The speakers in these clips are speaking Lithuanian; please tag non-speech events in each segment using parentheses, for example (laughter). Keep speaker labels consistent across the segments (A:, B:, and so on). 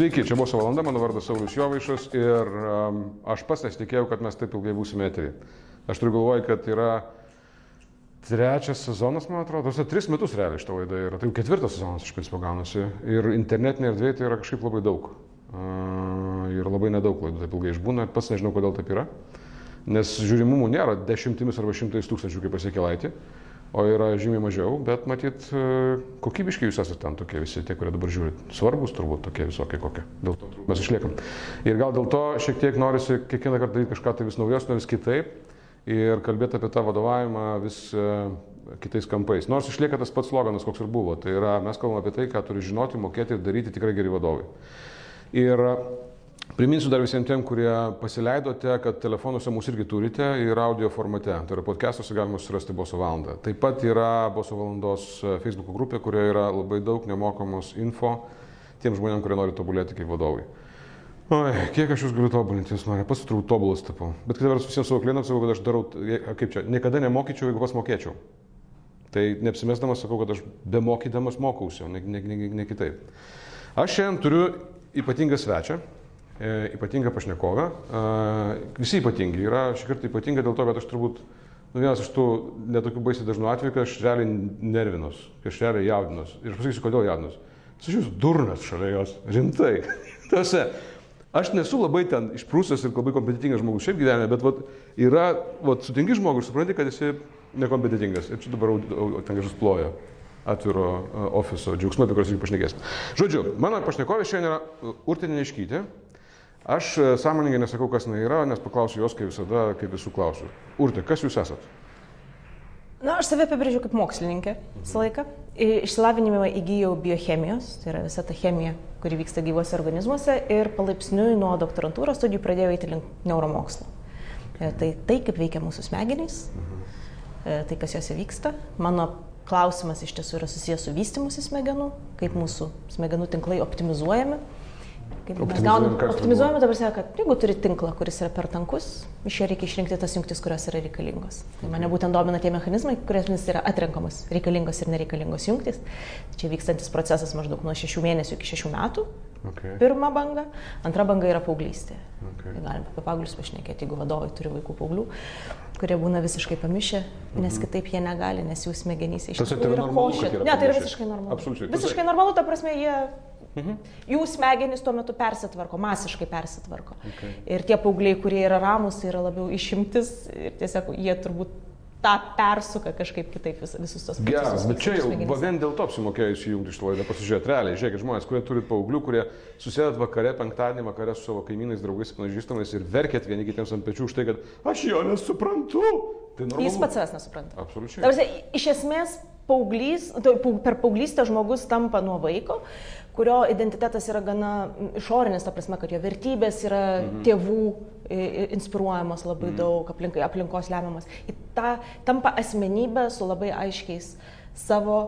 A: Sveiki, čia buvo valanda, mano vardas Saulis Jovaišas ir um, aš pats nesitikėjau, kad mes taip ilgai būsime eterį. Aš turiu galvoj, kad yra trečias sezonas, man atrodo, tas tris metus realiai šitą laidą yra. Tai jau ketvirtas sezonas iš principo gaunasi. Ir internetinė erdvė tai yra kažkaip labai daug. Uh, ir labai nedaug laidų taip ilgai išbūna, pats nežinau, kodėl taip yra. Nes žiūrimumų nėra dešimtimis arba šimtais tūkstančių, kaip pasakė Laitė o yra žymiai mažiau, bet matyt, kokybiškai jūs esate ten tokie visi, tie, kurie dabar žiūrit. Svarbus turbūt tokie visokie kokie. Dėl to mes išliekam. Ir gal dėl to šiek tiek norisi kiekvieną kartą daryti kažką tai vis naujosnio, vis kitaip ir kalbėti apie tą vadovavimą vis kitais kampais. Nors išlieka tas pats sloganas, koks ir buvo. Tai yra, mes kalbame apie tai, ką turi žinoti, mokėti ir daryti tikrai geri vadovai. Ir Priminsiu dar visiems tiem, kurie pasileidote, kad telefonuose mūsų irgi turite ir audio formate. Tai yra podcastuose galima surasti Boso valandą. Taip pat yra Boso valandos e, Facebook grupė, kurioje yra labai daug nemokamos info tiem žmonėm, kurie nori tobulėti kaip vadovai. Oi, kiek aš jūs galiu tobulinti, jūs mane pats turbūt tobulas tapau. Bet kitą vertus visiems savo klientams sakau, kad aš darau, e, kaip čia, niekada nemokyčiau, jeigu pats mokėčiau. Tai neapsimesdamas sakau, kad aš be mokydamas mokausi, o ne, ne, ne, ne kitaip. Aš šiandien turiu ypatingą svečią, ypatingą pašnekovę. E, visi ypatingi yra, šį kartą ypatinga dėl to, kad aš turbūt nu, vienas iš tų netokių baisiai dažnų atvejų, kai aš realiai nervinus, kai aš realiai jaudinus. Ir aš pasakysiu, kodėl jaudinus. Aš jūs durnas šalia jos, rimtai. (laughs) Tose, aš nesu labai ten išprūsęs ir labai kompetitingas žmogus šiaip gyvenime, bet vat, yra, vat, sutinki žmogus supranti, kad esi nekompetitingas. Ir čia dabar ten kažkas ploja atviro uh, ofiso džiaugsmai, apie kuriuos irgi pašnekėsim. Žodžiu, mano pašnekovė šiandien yra Urtinė Neškytė. Aš e, sąmoningai nesakau, kas jinai yra, nes paklausiu jos, kaip visada, kaip visų klausiu. Urte, kas jūs esat?
B: Na, aš save apibrėžiu kaip mokslininkė visą laiką. Išsilavinimą įgyjau biochemijos, tai yra visa ta chemija, kuri vyksta gyvose organizmuose ir palaipsniui nuo doktorantūros studijų pradėjau eiti link neuromokslo. E, tai tai, kaip veikia mūsų smegenys, e, tai kas juose vyksta. Mano klausimas iš tiesų yra susijęs su vystimusi smegenų, kaip mūsų smegenų tinklai optimizuojami kaip mes gaunam, optimizuojame dabar, kad jeigu turi tinklą, kuris yra per tankus, iš jo reikia išrinkti tas jungtis, kurios yra reikalingos. Tai mane būtent domina tie mechanizmai, kuriamis yra atrenkamos reikalingos ir nereikalingos jungtis. Čia vykstantis procesas maždaug nuo 6 mėnesių iki 6 metų. Okay. Pirma banga, antra banga yra paauglystė. Okay. Tai galim apie paauglius pašnekėti, jeigu vadovai turi vaikų paauglių, kurie būna visiškai pamišę, nes mhm. kitaip jie negali, nes jų smegenys iš tikrųjų yra košė. Ne, tai yra visiškai normalu.
A: Absoliučiai.
B: Visiškai normalu, ta prasme, jie Mhm. Jų smegenys tuo metu persitvarko, masiškai persitvarko. Okay. Ir tie paaugliai, kurie yra ramus, tai yra labiau išimtis ir tiesiog jie turbūt tą persuka kažkaip kitaip vis, visus tos
A: procesus. Geras, bet čia jau vien dėl to apsimokėjo įsijungti iš to laidą, pasižiūrėti realiai. Žiūrėkit, žmonės, kurie turit paauglių, kurie susėdat vakare, penktadienį vakare su savo kaimynais, draugais, pažįstamais ir verkėt vieni kitiems ant pečių už tai, kad aš jo nesuprantu. Tai normalu.
B: Jis pats savęs nesupranta.
A: Absoliučiai.
B: Tarsi, iš esmės, paauglys, tai per paauglystę žmogus tampa nuo vaiko, kurio identitetas yra gana išorinis, ta prasme, kad jo vertybės yra mhm. tėvų inspiruojamos labai mhm. daug, aplinkai, aplinkos lemiamas. Į tą tampa asmenybė su labai aiškiais savo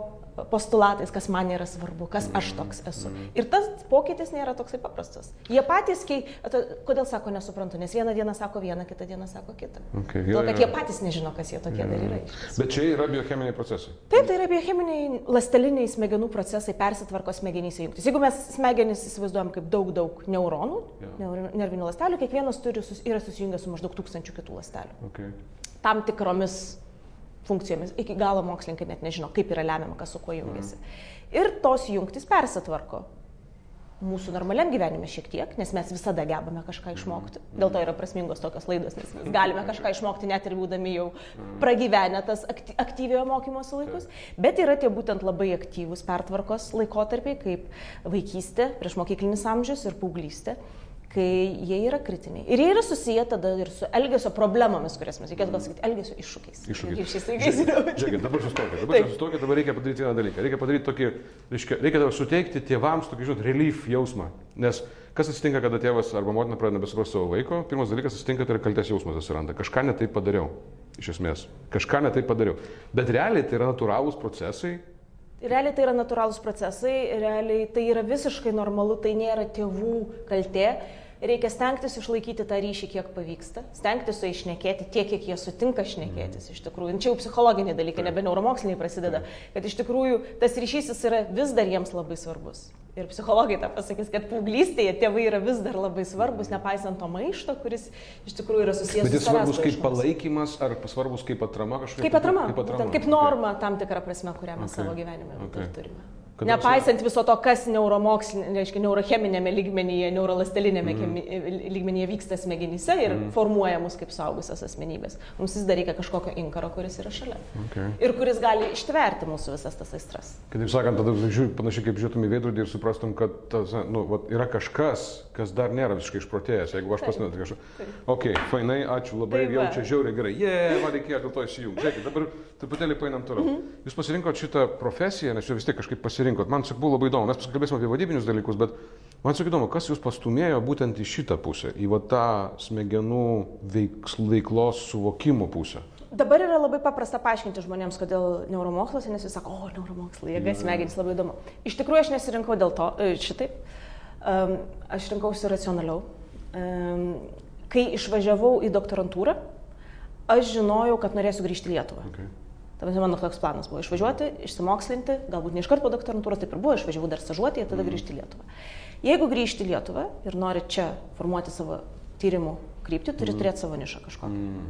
B: postulatais, kas man yra svarbu, kas aš toks esu. Ir tas pokytis nėra toksai paprastas. Jie patys, kai, kodėl sako nesuprantu, nes vieną dieną sako vieną, kitą dieną sako kitą.
A: Okay,
B: jo, to, kad jie patys nežino, kas jie tokie dar yra.
A: Bet čia yra biocheminiai procesai.
B: Taip, tai yra biocheminiai, lasteliniai smegenų procesai persitvarko smegenyse jungtis. Jeigu mes smegenys įsivaizduojam kaip daug, daug neuronų, yeah. nervinių lastelių, kiekvienas turi, yra susijungęs su maždaug tūkstančių kitų lastelių.
A: Okay.
B: Tam tikromis funkcijomis. Iki galo mokslininkai net nežino, kaip yra lemiama, kas su kuo jungiasi. Mm. Ir tos jungtis persitvarko. Mūsų normaliam gyvenime šiek tiek, nes mes visada gebame kažką išmokti. Dėl to yra prasmingos tokios laidos, nes mes galime kažką išmokti net ir būdami jau pragyvenę tas aktyviojo mokymosi laikus. Bet yra tie būtent labai aktyvūs pertvarkos laikotarpiai, kaip vaikystė, priešmokyklinis amžius ir paauglystė kai jie yra kritiniai. Ir jie yra susiję tada ir su elgesio problemomis, kurias mes reikėtų gal sakyti, elgesio iššūkiais.
A: Iššūkiais. Žiūrėkit, dabar sustokit, dabar sustokit, dabar reikia padaryti vieną dalyką. Reikia padaryti tokį, reiškia, reikia dabar suteikti tėvams tokį, žinot, relief jausmą. Nes kas atsitinka, kada tėvas arba motina pradeda nebesuprasti savo vaiko, pirmas dalykas atsitinka, tai yra kaltės jausmas atsiranda. Kažką netaip padariau, iš esmės. Kažką netaip padariau. Bet realiai tai yra natūralūs procesai,
B: Realiai tai yra natūralūs procesai, realiai tai yra visiškai normalu, tai nėra tėvų kaltė reikia stengtis išlaikyti tą ryšį, kiek pavyksta, stengtis su išnekėti tiek, kiek jie sutinka šnekėtis. Iš tikrųjų, čia jau psichologiniai dalykai, nebe neuromoksliniai prasideda, kad iš tikrųjų tas ryšys jis yra vis dar jiems labai svarbus. Ir psichologai tą pasakys, kad paauglystėje tėvai yra vis dar labai svarbus, nepaisant to maišto, kuris iš tikrųjų yra susijęs
A: Bet
B: su
A: jis svarbus kaip
B: paieškomis.
A: palaikymas ar svarbus kaip atrama kažkokia?
B: Kaip atrama,
A: Kaip, atrama.
B: būtent, kaip norma tam tikrą prasme, kurią mes
A: Okay.
B: savo gyvenime
A: Okay.
B: turime. Nepaisant viso to, kas neuromokslinė, reiškia, neurocheminėme lygmenyje, neurolastelinėme mm. lygmenyje vyksta smegenyse ir mm. formuoja mus kaip saugusias asmenybės. Mums vis dar reikia kažkokio inkaro, kuris yra šalia.
A: Okay.
B: Ir kuris gali ištverti mūsų visas tas aistras.
A: Kitaip sakant, tada žiūri, panašiai kaip žiūrėtum į veidrodį ir suprastum, kad tas, nu, vat, yra kažkas, kas dar nėra visiškai išprotėjęs. Jeigu aš
B: Taip.
A: net kažką. Ok, fainai, ačiū labai,
B: Tai va.
A: jau čia žiauriai gerai. Jie, yeah, man reikėjo dėl to įsijungti. Žiūrėkit, dabar truputėlį painam toliau.
B: Mhm.
A: Jūs pasirinkot šitą profesiją, nes jūs vis tiek kažkaip pasirinkot. Man tiesiog buvo labai įdomu. Mes pasikalbėsime apie vadybinius dalykus, bet man tiesiog įdomu, kas jūs pastumėjo būtent į šitą pusę, į va tą smegenų veiks, veiklos suvokimo pusę.
B: Dabar yra labai paprasta paaiškinti žmonėms, kodėl neuromokslas, nes visi sako, o, neuromokslai, jėga smegenys labai įdomu. Iš tikrųjų, aš nesirinkau dėl to e, šitaip. Um, aš rinkausi racionaliau. Um, kai išvažiavau į doktorantūrą, aš žinojau, kad norėsiu grįžti į Lietuvą.
A: Okay.
B: Ta prasme, mano toks planas buvo išvažiuoti, išsimokslinti, galbūt ne iškart po doktorantūros, taip ir buvo, išvažiavau dar stažuoti ir tada grįžti į Lietuvą. Jeigu grįžti į Lietuvą ir nori čia formuoti savo tyrimų kryptį, turi turėti savo nišą kažkokią.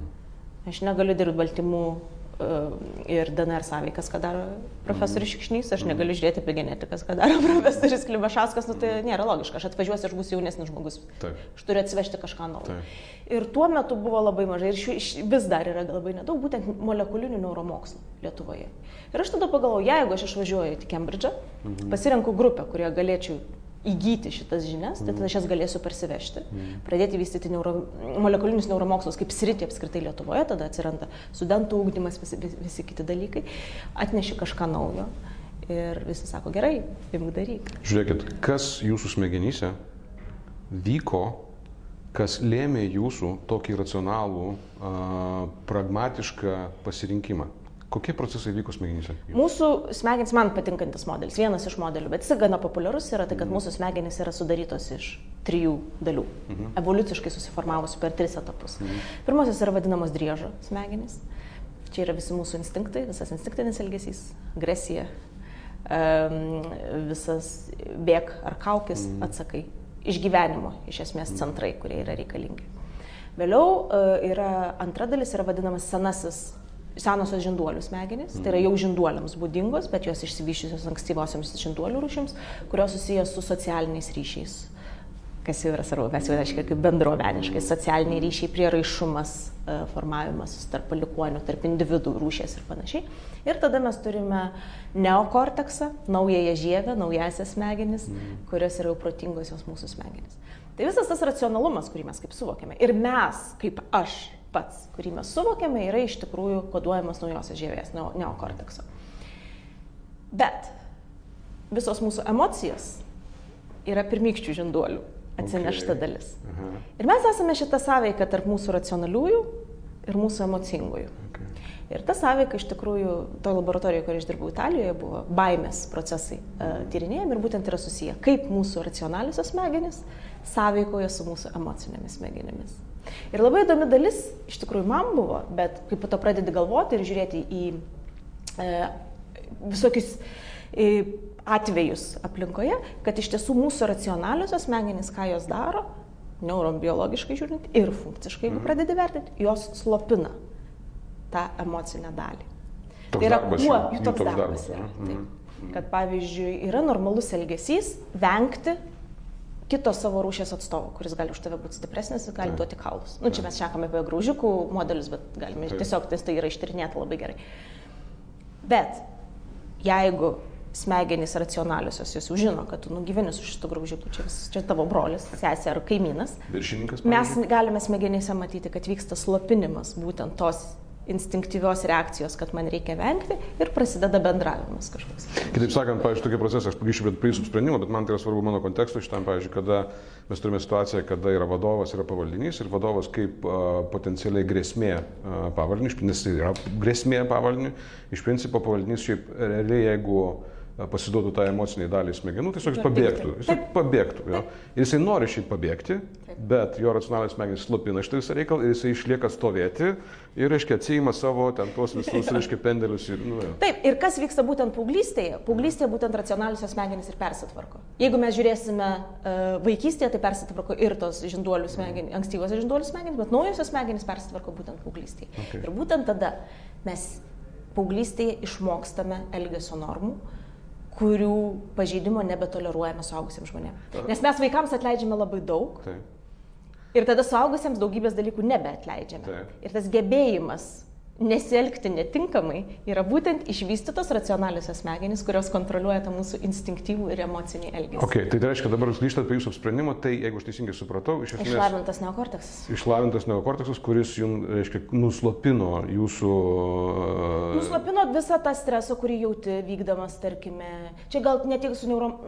B: Aš negaliu dirbti baltymų ir DNR sąveikas, ką daro profesorius Šikšnys, aš negaliu žiūrėti apie genetikas, ką daro (laughs) profesorius Klimašauskas, nu tai nėra logiška, aš atvažiuosiu, aš būsiu jaunesnis žmogus,
A: Taip.
B: aš turiu atsivežti kažką naujo.
A: Taip.
B: Ir tuo metu buvo labai mažai ir šiuo- š- vis dar yra labai nedaug būtent molekulinių neuromokslų Lietuvoje. Ir aš tada pagalvojau, jeigu aš išvažiuoju į Kembridžą,
A: Mhm.
B: pasirenku grupę, kurie galėčiau įgyti šitas žinias, tai tada aš jas galėsiu parsivežti,
A: Mhm.
B: pradėti vystyti neuro, molekulinius neuromokslus kaip sritį apskritai Lietuvoje, tada atsiranda studentų ūkdymas, visi, visi, kiti dalykai, atneši kažką naujo ir visi sako, gerai, imk daryk.
A: Žiūrėkit, kas jūsų smegenyse vyko, kas lėmė jūsų tokį racionalų, pragmatišką pasirinkimą. Kokie procesai vyko smegenyse?
B: Mūsų smegenys man patinkantis modelis, vienas iš modelių, bet jis gana populiarus yra tai, kad mūsų smegenys yra sudarytos iš trijų dalių, evoliuciškai susiformavusių per tris etapus. Pirmasis yra vadinamos driežo smegenys. Čia yra visi mūsų instinktai, visas instinktinis elgesys, agresija, em, visas bėg ar kaukis atsakai, išgyvenimo iš esmės centrai, kurie yra reikalingi. Vėliau e, yra antra dalis, yra vadinamas senasis senosios žinduolių smegenys, tai yra jau žinduoliams būdingos, bet jos išsivyščiusios ankstyvosioms žinduolių rūšims, kurios susijęs su socialiniais ryšiais. Kas jau yra svarbu, mes jau reiškia kaip bendruomeniškai, socialiniai ryšiai, prieraišumas, e, formavimas tarp palikonių, tarp individų rūšės ir panašiai. Ir tada mes turime neokorteksą, naująją žievę, naujasias smegenis, kurios yra jau protingosios mūsų smegenis. Tai visas tas racionalumas, kurį mes kaip suvokiame. Ir mes, kaip aš pats, kurį mes suvokiame, yra iš tikrųjų koduojamas naujosios žievės, neo- neokortekso. Bet visos mūsų emocijos yra pirmykščių žinduolių atsinešta
A: Okay.
B: dalis.
A: Aha,
B: Ir mes esame šitą sąveiką tarp mūsų racionaliųjų ir mūsų emocingųjų.
A: okay.
B: Ir ta sąveika iš tikrųjų, to laboratorijoje, kurioje aš dirbau Italijoje, buvo baimės procesai uh, tyrinėjami ir būtent yra susiję, kaip mūsų racionaliosios smegenys sąveikoja su mūsų emocinėmis smegenimis. Ir labai įdomi dalis iš tikrųjų man buvo, bet kai po to pradedi galvoti ir žiūrėti į e, visokius e, atvejus aplinkoje, kad iš tiesų mūsų racionaliosios smegenys, ką jos daro, neurobiologiškai žiūrint ir funkciškai, jeigu pradedi vertinti, jos slopina tą emocinę dalį.
A: Toks
B: tai yra kuo
A: jų-
B: toks darbas yra. Taip. Kad pavyzdžiui yra normalus elgesys vengti kito savo rūšės atstovo, kuris gali už tave būti stipresnis ir gali
A: Taip.
B: duoti kaulus. Na, nu, čia mes šnekame apie graužikų modelius, bet galime
A: Taip.
B: tiesiog tai, tai yra ištyrinėta labai gerai. Bet jeigu smegenys racionaliosios, jos jau žino, kad tu nugyveni su šitu graužiku, čia, čia tavo brolis, sesė ar kaimynas,
A: Viršininkas.
B: mes
A: pavyzdžiui?
B: galime smegenyse matyti, kad vyksta slopinimas būtent tos instinktyvios reakcijos, kad man reikia vengti ir prasideda bendravimas kažkoks.
A: Kitaip sakant, pavyzdžiui, tokie procesai, aš pagrįšiu prie jūsų sprendimo, bet man tai yra svarbu mano konteksto šitam, pavyzdžiui, kada mes turime situaciją, kada yra vadovas, yra pavaldinys ir vadovas kaip a, potencialiai grėsmė a, pavaldiniui, nes tai yra grėsmė pavaldiniui, iš principo pavaldinys šiaip realiai, jeigu pasiduotų tą emociniai dalį smegenų, tiesiog jis pabėgtų. Jis pabėgtų. Jo. Ir jisai nori šiaip pabėgti, bet jo racionalinis smegenys slopina šitą visą reikalą ir jisai išlieka stovėti ir, reiškia, atsijima savo ten tuos visus, (laughs) reiškia, pendelius ir, nu, jo.
B: Taip, ir kas vyksta būtent paauglystėje? Paauglystėje būtent racionaliosios smegenys ir persitvarko. Jeigu mes žiūrėsime uh, vaikystėje, tai persitvarko ir tos žinduolių smegenys, ankstyvosios žinduolių smegenys, bet naujosios smegenys persitvarko būtent paauglystėje.
A: Okay.
B: Ir būtent tada mes paauglystėje išmokstame elgesio normų kurių pažeidimo nebetoleruojame suaugusiems žmonėms. Nes mes vaikams atleidžiame labai daug
A: Taip.
B: ir tada suaugusiems daugybės dalykų nebeatleidžiame.
A: Taip.
B: Ir tas gebėjimas nesielgti netinkamai yra būtent išvystytos racionaliosios smegenys, kurios kontroliuoja tą mūsų instinktyvų ir emocinį elgesį.
A: Ok, tai tai reiškia, dabar jūs grįžtate prie jūsų sprendimo, tai jeigu aš teisingai supratau, iš esmės...
B: Išlavintas neokorteksas.
A: Išlavintas neokorteksas, kuris jums, reiškia, nuslopino jūsų... e,
B: Nuslopino visą tą stresą, kurį jauti vykdamas, tarkime, čia gal ne tiek su neurom...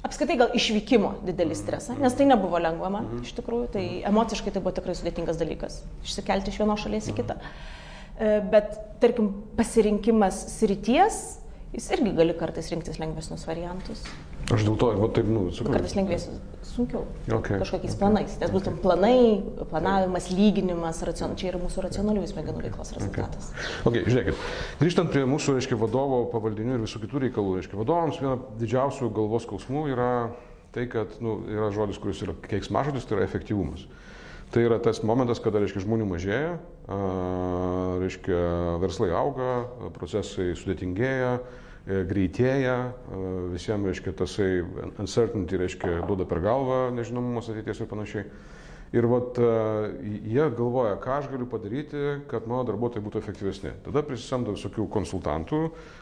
B: Apskritai gal išvykimo didelį stresą, nes tai nebuvo lengva man, iš tikrųjų, tai emociškai tai buvo tikrai sudėtingas dalykas, išsikelti iš vienos šalies į kitą. E, Bet, tarkim, pasirinkimas srities, jis irgi gali kartais rinktis lengvesnius variantus,
A: Aš dėl to, va taip, nu, sakau.
B: kartais lengvesnius sunkiau.
A: Okay.
B: Kažkokiais planais, nes būtent planai, planavimas, lyginimas, racion... čia yra mūsų racionaliųjų smegenų veiklos rezultatas.
A: Ok, žiūrėkit. Grįžtant prie mūsų, reiškia, vadovo pavaldinių ir visų kitų reikalų, reiškia, vadovams viena didžiausių galvos skausmų yra tai, kad, nu, yra žodis, kuris yra keiksmažodis, tai yra efektyvumas. Tai yra tas momentas, kada, reiškia, žmonių mažėja, reiškia, verslai auga, procesai sudėtingėja, e, greitėja, a, visiems, reiškia, tasai uncertainty, reiškia, duoda per galvą nežinomumas ateities ir panašiai. Ir vat, e, jie galvoja, ką aš galiu padaryti, kad mano darbuotojai būtų efektyvesni. Tada prisisamdo visokių konsultantų,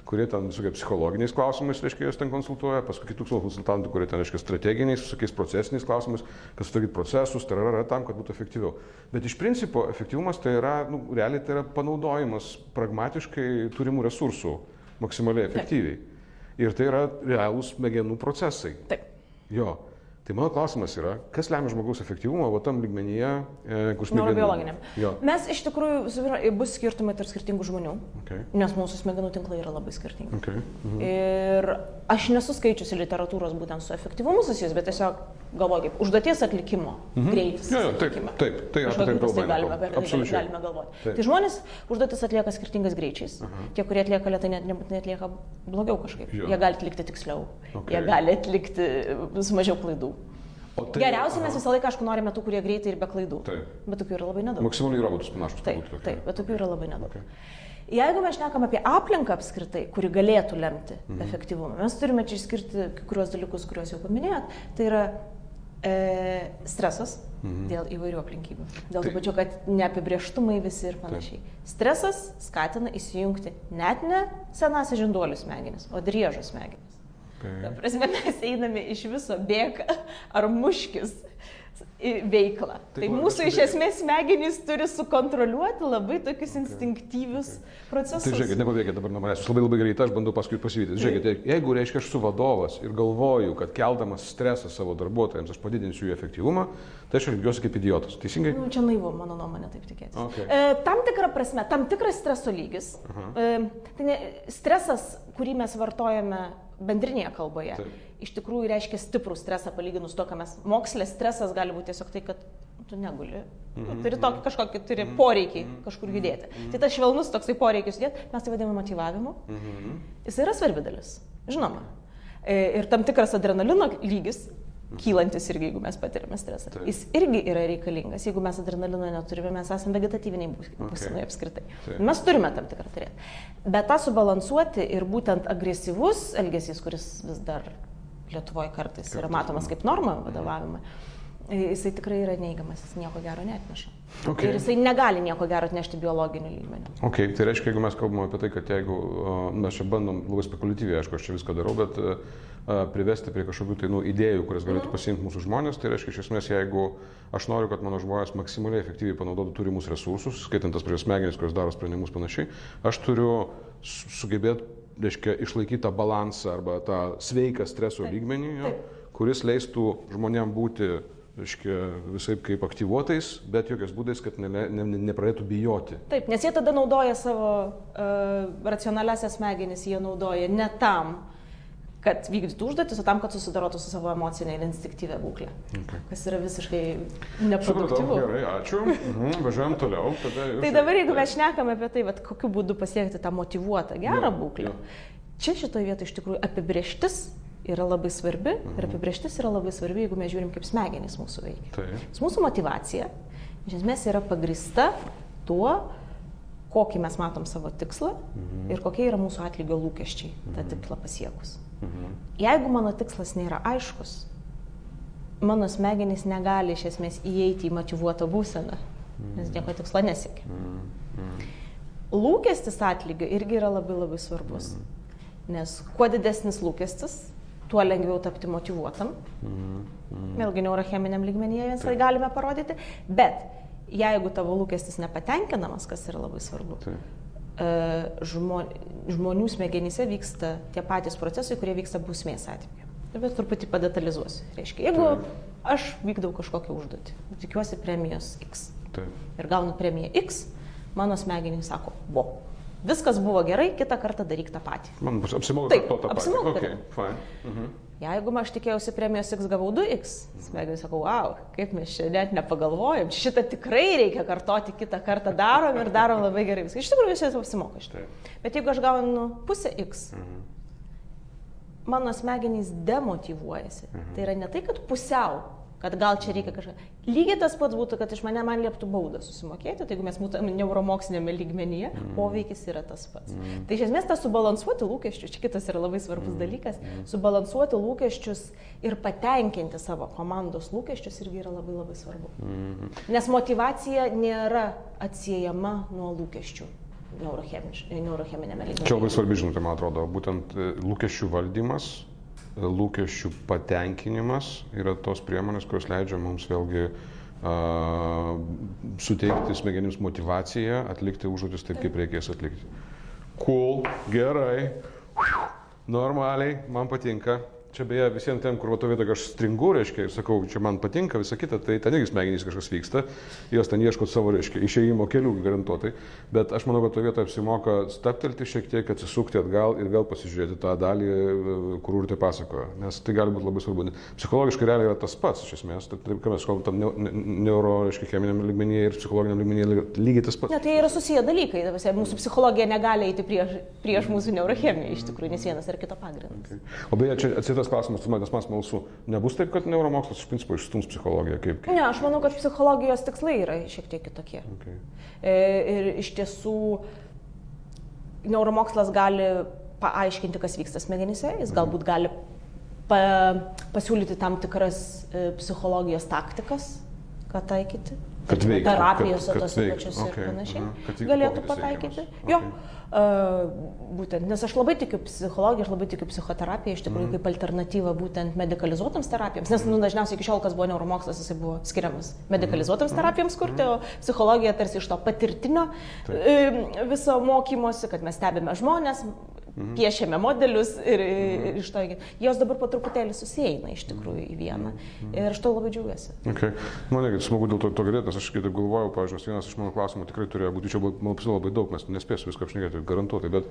A: kurie ten visokie psichologiniais klausimais, reiškia, juos ten konsultuoja, paskui kitų konsultantų, kurie ten, reiškia, strateginiais, visokiais procesiniais klausimais, kad sutvarkyt procesus, tai yra tam, kad būtų efektyviau. Bet iš principo efektyvumas tai yra, nu, realiai tai yra panaudojimas pragmatiškai turimų resursų maksimaliai efektyviai. Ir tai yra realūs smegenų procesai.
B: Taip.
A: Jo. Tai mano klausimas yra, kas lemia žmogaus efektyvumą, o tam lygmenyje, e, kur smegenų.
B: Neurobiologiniam.
A: Jo.
B: Mes iš tikrųjų, bus skirtumai tarp skirtingų žmonių,
A: Okay.
B: nes mūsų smegenų tinklai yra labai skirtingi.
A: Okay. Mhm.
B: Ir aš nesu skaičiusi literatūros būtent su efektyvumu susijęs, bet tiesiog galvoju kaip užduoties atlikimo
A: Mhm.
B: greitis.
A: Jo, jo, taip,
B: sakykime.
A: taip, tai apie tai eina
B: galime, apie tai galime galvoti.
A: Taip.
B: Tai žmonės užduotis atlieka skirtingais greičiais. Tie, kurie atlieka lietai, net nebūtinai atlieka blogiau kažkaip.
A: Jo.
B: Jie gali atlikti tiksliau,
A: Okay.
B: jie gali atlikti su mažiau klaidų.
A: Tai-
B: Geriausiai mes visą laiką, aišku, norime tų, kurie greitai ir be klaidų.
A: Taip.
B: Bet tokių yra labai nedaug.
A: Maksimaliai robotus panašus.
B: Taip,
A: turbūt
B: taip, bet tokių yra labai nedaug.
A: Okay.
B: Jeigu mes šnekam apie aplinką apskritai, kuri galėtų lemti
A: Mhm.
B: efektyvumą, mes turime čia išskirti kai kuriuos dalykus, kuriuos jau paminėjot. Tai yra e, stresas dėl įvairių aplinkybių. Dėl
A: Mhm. Tai-
B: to pačiu, kad neapibrieštumai visi ir panašiai. Stresas skatina įsijungti net ne senasias žinduolių smegenis, o driežo smegenis. Ta
A: Okay.
B: prasme, mes einame iš viso bėga ar muškis veiklą.
A: Tai
B: Tai mūsų iš esmės smegenys turi sukontroliuoti labai tokius instinktyvius procesus.
A: Tai žiūrėkit, nepabėgit dabar nuo manęs, labai labai greitai, aš bandau paskui pasivyti. Žiūrėkit, jeigu reiškia aš esu vadovas ir galvoju, kad keldamas stresą savo darbuotojams aš padidinsiu jų efektyvumą, tai aš elgiuosi kaip idiotas. Teisingai?
B: Nu, čia naivu, mano nuomonė, taip tikėtis.
A: Okay.
B: E, tam tikrą prasme, tam tikras streso lygis. E, tai ne, stresas, kurį mes vartojame bendrinėje kalboje,
A: Taip.
B: iš tikrųjų reiškia stiprų stresą palyginus to, ką mes mokslė. Stresas gali būti tiesiog tai, kad tu neguli.
A: Mhm.
B: Tu turi tokį kažkokį, turi poreikį kažkur judėti. Tai tas švelnus toksai poreikis judėti, mes tai vadiname motivavimu.
A: Mhm.
B: Jis yra svarbi dalis, žinoma. E, Ir tam tikras adrenalino lygis, kylantis irgi, jeigu mes patiriame stresą,
A: Taip.
B: jis irgi yra reikalingas. Jeigu mes adrenalino neturime, mes esame vegetatyviniai būs-
A: Okay.
B: būsenai apskritai.
A: Taip.
B: Mes turime tam tikrą turėti. Bet tą subalansuoti ir būtent agresyvus elgesys, kuris vis dar Lietuvoje kartais yra
A: Kartais,
B: matomas
A: mhm.
B: kaip norma vadovavimą, jisai tikrai yra neigiamas, jis nieko gero neatneša.
A: Okay.
B: Ir jisai negali nieko gero atnešti biologiniu lygmeniu.
A: Ok, tai reiškia, jeigu mes kalbame apie tai, kad jeigu mes čia bandom labai spekuliatyviai, aišku, aš čia viską darau, bet a, privesti prie kažkokių tai nu, idėjų, kurias galėtų pasiimti mūsų žmonės, tai reiškia, iš esmės, jeigu aš noriu, kad mano žmonės maksimaliai efektyviai panaudotų turimus resursus, skaitant tas prie smegenis, kurios daro sprendimus panašiai, aš turiu su- sugebėti, reiškia, išlaikyti tą balansą arba tą sveiką streso lygmenį, jo, kuris leistų žmonėm būti reiškia, visai kaip aktyvuotais, bet jokiais būdais, kad ne, ne, ne, nepradėtų bijoti.
B: Taip, nes jie tada naudoja savo uh, racionaliasias smegenis, jie naudoja ne tam, kad vykdytų užduotis, o tam, kad susidarotų su savo emocinė ir instinktyvė būklė.
A: Okay.
B: Kas yra visiškai neproduktyvu.
A: gerai, ačiū. Mhm, važiuojam toliau. Jūs...
B: Tai dabar, jeigu mes šnekame apie tai, vat, kokiu būdu pasiekti tą motivuotą, gerą
A: Jo,
B: būklę,
A: jo.
B: čia šitoje vietoje iš tikrųjų apibrieštis yra labai svarbi ir apibrieštis yra labai svarbi, jeigu mes žiūrim, kaip smegenys mūsų veikia. Nes mūsų motivacija iš esmės yra pagrista tuo, kokį mes matom savo tikslą
A: Mhm.
B: ir kokie yra mūsų atlygio lūkesčiai tą tikslą pasiekus.
A: Mhm.
B: Jeigu mano tikslas nėra aiškus, mano smegenys negali iš esmės įeiti į motivuotą būseną, nes nieko tikslo nesiekia.
A: Mhm.
B: Lūkestis atlygio irgi yra labai labai svarbus, nes kuo didesnis lūkestis, tuo lengviau tapti motivuotam.
A: Mhm.
B: Vėlgi neurocheminiam lygmenyje mes tai galime parodyti, bet jeigu tavo lūkestis nepatenkinamas, kas yra labai svarbu,
A: Taip.
B: e, žmo, žmonių smegenyse vyksta tie patys procesai, kurie vyksta bausmės atveju. Bet truputį padetalizuosiu. Reiškia, jeigu
A: Taip.
B: aš vykdau kažkokią užduotį, tikiuosi premijos X
A: Taip.
B: ir gaunu premiją X, mano smegenys sako, vo, viskas buvo gerai, kitą kartą daryk tą patį.
A: Man bus- apsimoka
B: Taip,
A: to tą patį.
B: apsimoka
A: Okay,
B: daryt.
A: fine. Mhm.
B: Jeigu aš tikėjausi premijos X gavau 2X, smegenys sako, wow, kaip mes čia net nepagalvojom, šitą tikrai reikia kartoti kitą kartą darom ir darom labai gerai viską. Iš tikrųjų viskas apsimoka šitą. Bet jeigu aš gaunu pusę X,
A: Mhm.
B: mano smegenys demotivuojasi.
A: Mhm.
B: Tai yra ne tai, kad pusiau, kad gal čia reikia kažką. Lygiai tas pats būtų, kad iš mane man lieptų baudą susimokėti, tai jeigu mes būtume neuromokslinėme lygmenyje,
A: Mhm.
B: poveikis yra tas pats. Tai iš esmės tas subalansuoti lūkesčius, čia kitas yra labai svarbus
A: Mhm.
B: dalykas, subalansuoti lūkesčius ir patenkinti savo komandos lūkesčius irgi yra labai labai svarbu.
A: Mhm.
B: Nes motivacija nėra atsiejama nuo lūkesčių neurocheminėme lygmenyje.
A: Čia labai svarbi žinutė, man atrodo, būtent e, lūkesčių valdymas, lūkesčių patenkinimas yra tos priemonės, kurios leidžia mums vėlgi a, suteikti smegenims motivaciją atlikti užduotis taip, kaip reikės atlikti. Cool, gerai, normaliai, man patinka. Čia beje visiems ten, kur to vietą aš stringu, reiškia, ir sakau, čia man patinka, visa kita, tai ten irgi smegenys kažkas vyksta, jos ten ieško savo, reiškia, išėjimo kelių garantuotai, bet aš manau, kad to vietoje apsimoka staptelti šiek tiek, atsisukti atgal ir vėl pasižiūrėti tą dalį, kur urtė pasakojo, nes tai gali būti labai svarbu. Psichologiškai realiai yra tas pats, iš esmės, tai, ką mes kalbam, tam neu- ne- neuro, reiškia, cheminiam lygmenyje ir psichologiniam lygmenyje lyg- lygiai tas pats.
B: Ne, tai yra susiję dalykai. ta prasme, Mūsų psichologija negali eiti prieš, prieš mūsų neurochemiją iš tikrųjų, nes vienas ar kito pagrindas.
A: O beje, čia atsitas klausimas, tu man tas man smalsu. Nebus taip, kad neuromokslas iš principo išstums psichologiją kaip...
B: Ne, aš manau, kad psichologijos tikslai yra šiek tiek kitokie.
A: Okay.
B: E, Ir iš tiesų neuromokslas gali paaiškinti, kas vyksta smegenyse, jis galbūt gali pa, pasiūlyti tam tikras e, psichologijos taktikas, ką taikyti.
A: Kad veiktų,
B: Terapijose
A: veiktų.
B: pačiose
A: Okay,
B: ir panašiai.
A: vyktų
B: Galėtų pataikyti.
A: reikiamas.
B: Jo.
A: Okay.
B: Uh, būtent, nes aš labai tikiu psichologiją, aš labai tikiu psichoterapiją, iš
A: Mhm.
B: tikrųjų kaip alternatyva būtent medicalizuotams terapijoms, nes nu, dažniausiai iki šiol, kas buvo neuromokslas, jisai buvo skiriamas medicalizuotams
A: Mhm.
B: terapijoms kurti, o psichologija tarsi iš to patirtinio
A: Taip.
B: e, viso mokymosi, kad mes stebime žmonės,
A: Mhm.
B: piešiame modelius ir, ir iš to, jos dabar po truputėlį susieina iš tikrųjų į vieną.
A: Mhm.
B: Ir aš to labai džiaugiuosi.
A: Okay. Man irgi smagu dėl to, to girdėti, nes aš kitaip galvojau, pavyzdžiui, vienas iš mano klausimų tikrai turėjo būti, čia man labai daug, mes nespėsiu viską apšnekėti, garantuotai, bet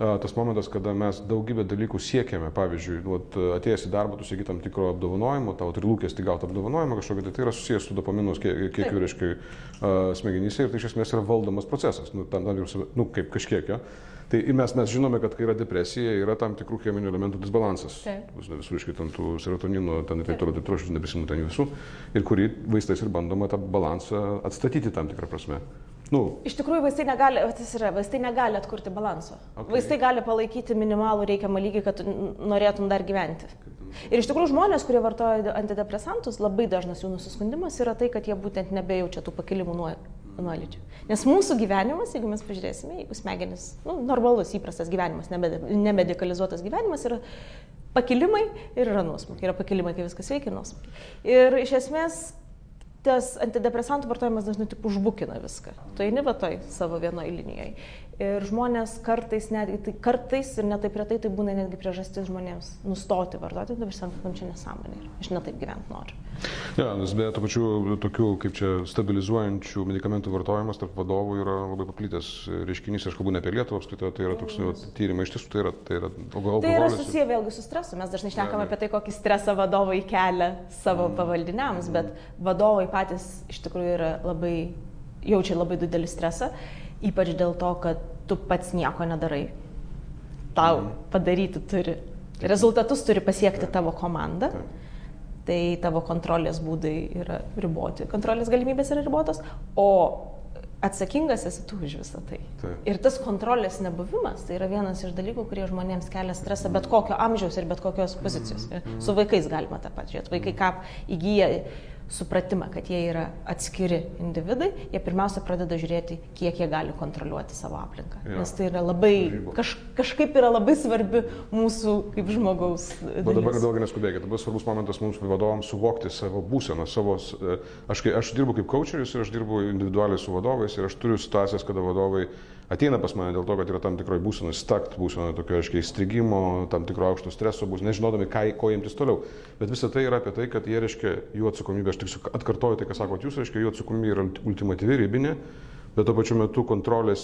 A: a, tas momentas, kada mes daugybę dalykų siekiame, pavyzdžiui, vat, atėjęs į darbą, tu sieki tam tikro apdovanojimo, tavo turi lūkesti gauti apdovanojimą kažkokį, tai tai yra susijęs su dopaminos kiekiu,
B: Taip.
A: reiškia, smegenyse ir tai iš esmės yra valdomas procesas, nu, tam, tam, nu kaip kažkiek jo. Tai mes, mes žinome, kad kai yra depresija, yra tam tikrų cheminių elementų disbalansas.
B: Taip.
A: Reiškia, ten tų serotonino, ten ir taip toliau, taip toliau, aš neprisimenu ten visų, ir kurį vaistais ir bandoma tą balansą atstatyti tam tikrą prasme. Nu,
B: Iš tikrųjų, vaistai negali, yra, vaistai negali atkurti balanso.
A: Okay.
B: Vaistai gali palaikyti minimalų reikiamą lygį, kad norėtum dar gyventi. Ir iš tikrųjų žmonės, kurie vartoja antidepresantus, labai dažnas jų nusiskundimas yra tai, kad jie būtent nebejaučia tų pakilimų nuo nuolydžių. Nes mūsų gyvenimas, jeigu mes pažiūrėsime, jeigu smegenis, nu, normalus, įprastas gyvenimas, nemedi- nemedicalizuotas gyvenimas yra pakilimai ir yra nuosmukiai. Yra pakilimai, kai viskas veikia, nuosmukiai. Ir iš esmės tas antidepresantų vartojimas dažnai tik užbukina viską. Tu eini va toj savo vienoje linijoje. Ir žmonės kartais, netgi, tai kartais ir netaip retai tai būna netgi priežastis žmonėms nustoti vartoti, dabar sakom, čia nesąmonė. Aš netaip gyventi noriu.
A: Ja, nes beje, to pačiu tokių, kaip čia, stabilizuojančių medikamentų vartojimas tarp vadovų yra labai paplitęs reiškinys, aš kalbu ne apie Lietuvą apskritai, tai yra toks nu, tyrimai, iš tiesų tai yra, tai yra
B: alkoholis. Tai yra susiję vėlgi su stresu, mes dažnai šnekame apie tai, kokį stresą vadovai kelia savo mm. pavaldiniams, bet vadovai patys iš tikrųjų yra labai, jaučia labai didelį stresą Ypač dėl to, kad tu pats nieko nedarai. Tau mhm. padaryti turi. Rezultatus turi pasiekti tavo komanda. Tai tavo kontrolės būdai yra riboti. Kontrolės galimybės yra ribotos. O atsakingas esi tu už visą tai. Taip. Ir tas kontrolės nebuvimas, tai yra vienas iš dalykų, kurie žmonėms kelia stresą bet kokio amžiaus ir bet kokios pozicijos. Mm -hmm. Su vaikais galima tą pačią. Vaikai ką įgyja supratimą, kad jie yra atskiri individai, jie pirmiausia pradeda žiūrėti, kiek jie gali kontroliuoti savo aplinką. Ja. Nes tai yra labai, kaž, kažkaip yra labai svarbi mūsų kaip žmogaus.
A: Bet dabar daug neskubėkite, dabar svarbus momentas mums vadovams suvokti savo būseną, savo... E, aš, aš dirbu kaip coacheris ir aš dirbu individualiai su vadovais ir aš turiu situacijas, kada vadovai ateina pas mane dėl to, kad yra tam tikroji būsena, stakt būsena, tokio, aiškiai, įstrigimo, tam tikro aukšto streso bus, nežinodami, ką, ko imtis toliau. Bet visa tai yra apie tai, kad jie, reiškia, jų atsakomybė, aš tik atkartoju tai, ką sakot jūs, reiškia, jų atsakomybė yra ultimatyvi, ribinė bet tuo pačiu metu kontrolės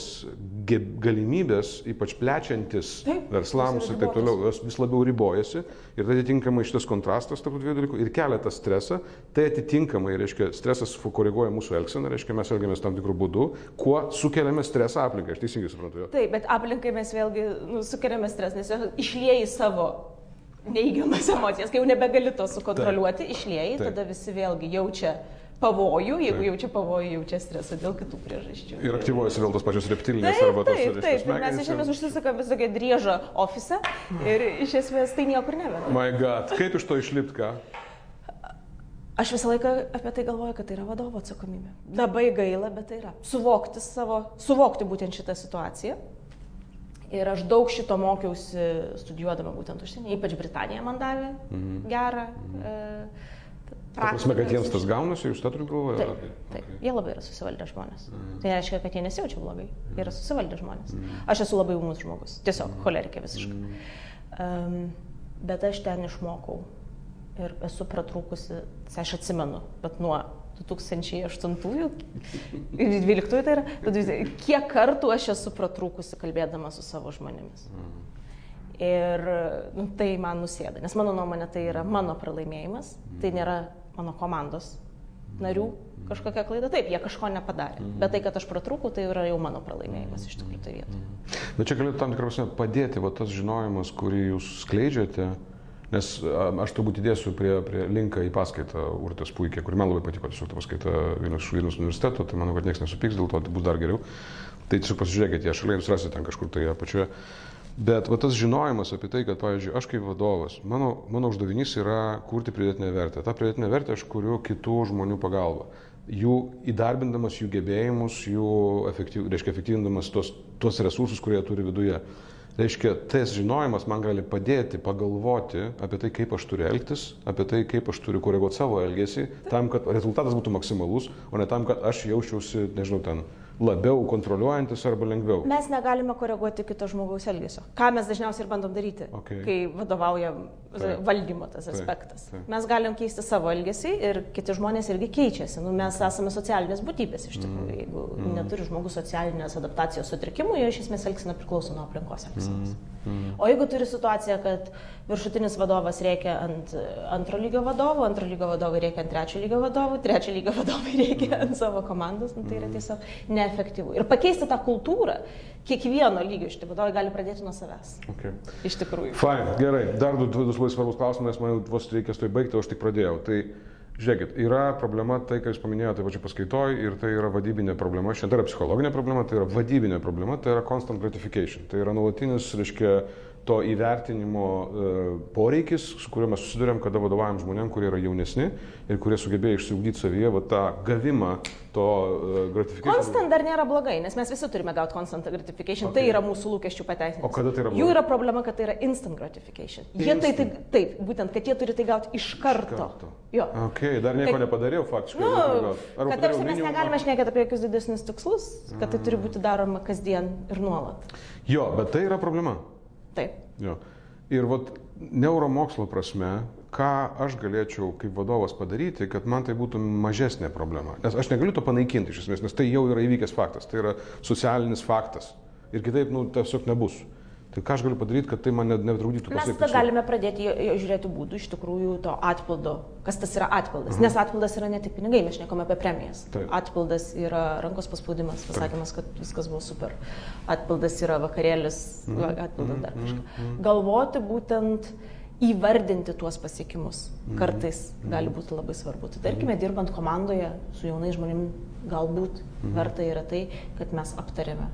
A: galimybės, ypač plečiantis taip, verslams ir taip toliau, jos vis labiau ribojasi ir tai atitinkamai šitas kontrastas tarp dviejų dalykų ir kelia tą stresą, tai atitinkamai, reiškia, stresas koreguoja mūsų elgseną, reiškia, mes elgiamės tam tikrų būdų, kuo sukeliame stresą aplinkai, aš teisingai suprantu. Jo.
B: Taip, bet aplinkai mes vėlgi nu, sukeliame stresą, nes jos išlieji savo neįgiamas emocijas, kai jau nebegali to sukontroliuoti, išlieji, tada visi vėlgi jaučia pavojų, jeigu taip. jaučia pavojų, jaučia stresą dėl kitų priežasčių.
A: Ir aktyvuojasi vėl tos pačios reptilinės arba tos
B: taip, taip, taip. Mes iš esmės užsisakome visokią driežą ofise ir iš esmės tai niekur neveda.
A: My God, kaip iš to išlipti ką?
B: Aš visą laiką apie tai galvoju, kad tai yra vadovo atsakomybė. Labai gaila, bet tai yra. Suvokti savo, suvokti būtent šitą situaciją. Ir aš daug šito mokiausi studijuodama būtent užsienį, ypač Britanija man davė -hmm. gerą. Mm -hmm. E,
A: Prasme, kad jiems tas gaunasi, jūs tą turite galvoje?
B: Taip, taip, okay. jie labai yra susivaldę žmonės. Mm. Tai reiškia, kad jie nesijaučia blogai, jie yra susivaldę žmonės. Mm. Aš esu labai umus žmogus, tiesiog mm. cholerikė visiškai. Mm. Um, bet aš ten išmokau ir esu pratrūkusi, aš atsimenu, bet nuo 2008 ir 2012 tai yra, kiek kartų aš esu pratrūkusi kalbėdama su savo žmonėmis. Mm. Ir nu, tai man nusėda, nes mano nuomonė tai yra mano pralaimėjimas, tai nėra mano komandos narių kažkokia klaida. Taip, jie kažko nepadarė. Mhm. Bet tai, kad aš pratrūkau, tai yra jau mano pralaimėjimas iš tikrųjų tai vietoje.
A: Mhm. Bet čia galėtų tam prasme padėti va, tas žinojimas, kurį jūs skleidžiate. Nes aš turbūt įdėsiu prie, prie linką į paskaitą Urtės puikiai, kuri man labai patiko, tiesiog ta paskaita Vilnius, Vilnius universiteto, tai manau, kad niekas nesupyks dėl to, tai bus dar geriau. Tai tiesiog pasižiūrėkite, šalia jūs rasite ten kažkur tai apačioje. Bet va, tas žinojimas apie tai, kad, pavyzdžiui, aš kaip vadovas, mano, mano uždavinys yra kurti pridėtinę vertę. Ta pridėtinė vertė aš kuriu kitų žmonių pagalba. Jų įdarbindamas jų gebėjimus, jų efektyv, reiškia, efektyvindamas tos, tos resursus, kurie turi viduje. Reiškia, tas žinojimas man gali padėti pagalvoti apie tai, kaip aš turiu elgtis, apie tai, kaip aš turiu koreguoti savo elgesį, tam, kad rezultatas būtų maksimalus, o ne tam, kad aš jausčiausi, nežinau, ten labiau kontroliuojantis arba lengviau?
B: Mes negalime koreguoti kito žmogaus elgesio. Ką mes dažniausiai ir bandom daryti, okay. kai vadovauja taip. valdymo tas taip. aspektas. Taip. Mes galim keisti savo elgesį ir kiti žmonės irgi keičiasi. Nu, mes esame socialinės būtybės iš tikrųjų. Mm. Jeigu mm. neturi žmogus socialinės adaptacijos sutrikimų, jo iš esmės elgsena priklauso nuo aplinkos elgsenos. Mm. Mm. O jeigu turi situaciją, kad viršutinis vadovas reikia ant antro lygio vadovų, antro lygio vadovai reikia ant trečio lygio vadovų, trečio lygio vadovai reikia ant savo komandos, nu, tai yra mm. tiesiog neefektyvu. Ir pakeisti tą kultūrą kiekvieno lygio šitie vadovai gali pradėti nuo savęs.
A: Okay.
B: Iš tikrųjų.
A: Fine, gerai. Dar du, du labai svarbus klausimai, nes man vos reikės tai baigti, o aš tik pradėjau. Tai Žiūrėkit, yra problema tai, ką jūs paminėjote pačiu paskaitoj, ir tai yra vadybinė problema. Šiandien tai yra psichologinė problema, tai yra vadybinė problema, tai yra constant gratification. Tai yra nuolatinis, reiškia, to įvertinimo e, poreikis, su kuriuo mes susidurėm, kada vadovaujam žmonėm, kurie yra jaunesni ir kurie sugebėjo išsiugdyti savyje va, tą gavimą to uh, gratification.
B: Constant dar nėra blogai, nes mes visi turime gauti constant gratification. Okay. Tai yra mūsų lūkesčių pateisinimas.
A: O kada tai yra blogai?
B: Jų yra problema, kad tai yra instant gratification. Jie tai, tai, taip, būtent, kad jie turi tai gauti iš karto.
A: Iš karto.
B: Jo.
A: Okay, dar nieko kad, nepadariau faktiškai.
B: Nu, kad tarsi mes negalime šnekėti apie jokius didesnius tikslus, kad tai turi būti daroma kasdien ir nuolat.
A: Jo, bet tai yra problema.
B: Taip.
A: Jo. Ir vat neuromokslo prasme ką aš galėčiau kaip vadovas padaryti, kad man tai būtų mažesnė problema. Nes aš negaliu to panaikinti iš esmės, nes tai jau yra įvykęs faktas, tai yra socialinis faktas. Ir kitaip, nu, tiesiog nebus. Tai ką aš galiu padaryti, kad tai man netrukdytų
B: pasiekti? Mes tada galime pradėti žiūrėti būdų iš tikrųjų to atpildo. Kas tas yra atpildas? Mhm. Nes atpildas yra ne tik pinigai, mes šnekame apie premijas. Taip. Atpildas yra rankos paspaudimas, pasakymas, kad viskas buvo super. Atpildas yra vakarėlis, mhm. atpildas dar mhm. kažką. Mhm. Galvoti būtent įvardinti tuos pasiekimus mhm. kartais mm. gali būti labai svarbu. Tai tarkime, mhm. dirbant komandoje su jaunais žmonėmis, galbūt mm. verta yra tai, kad mes aptarėme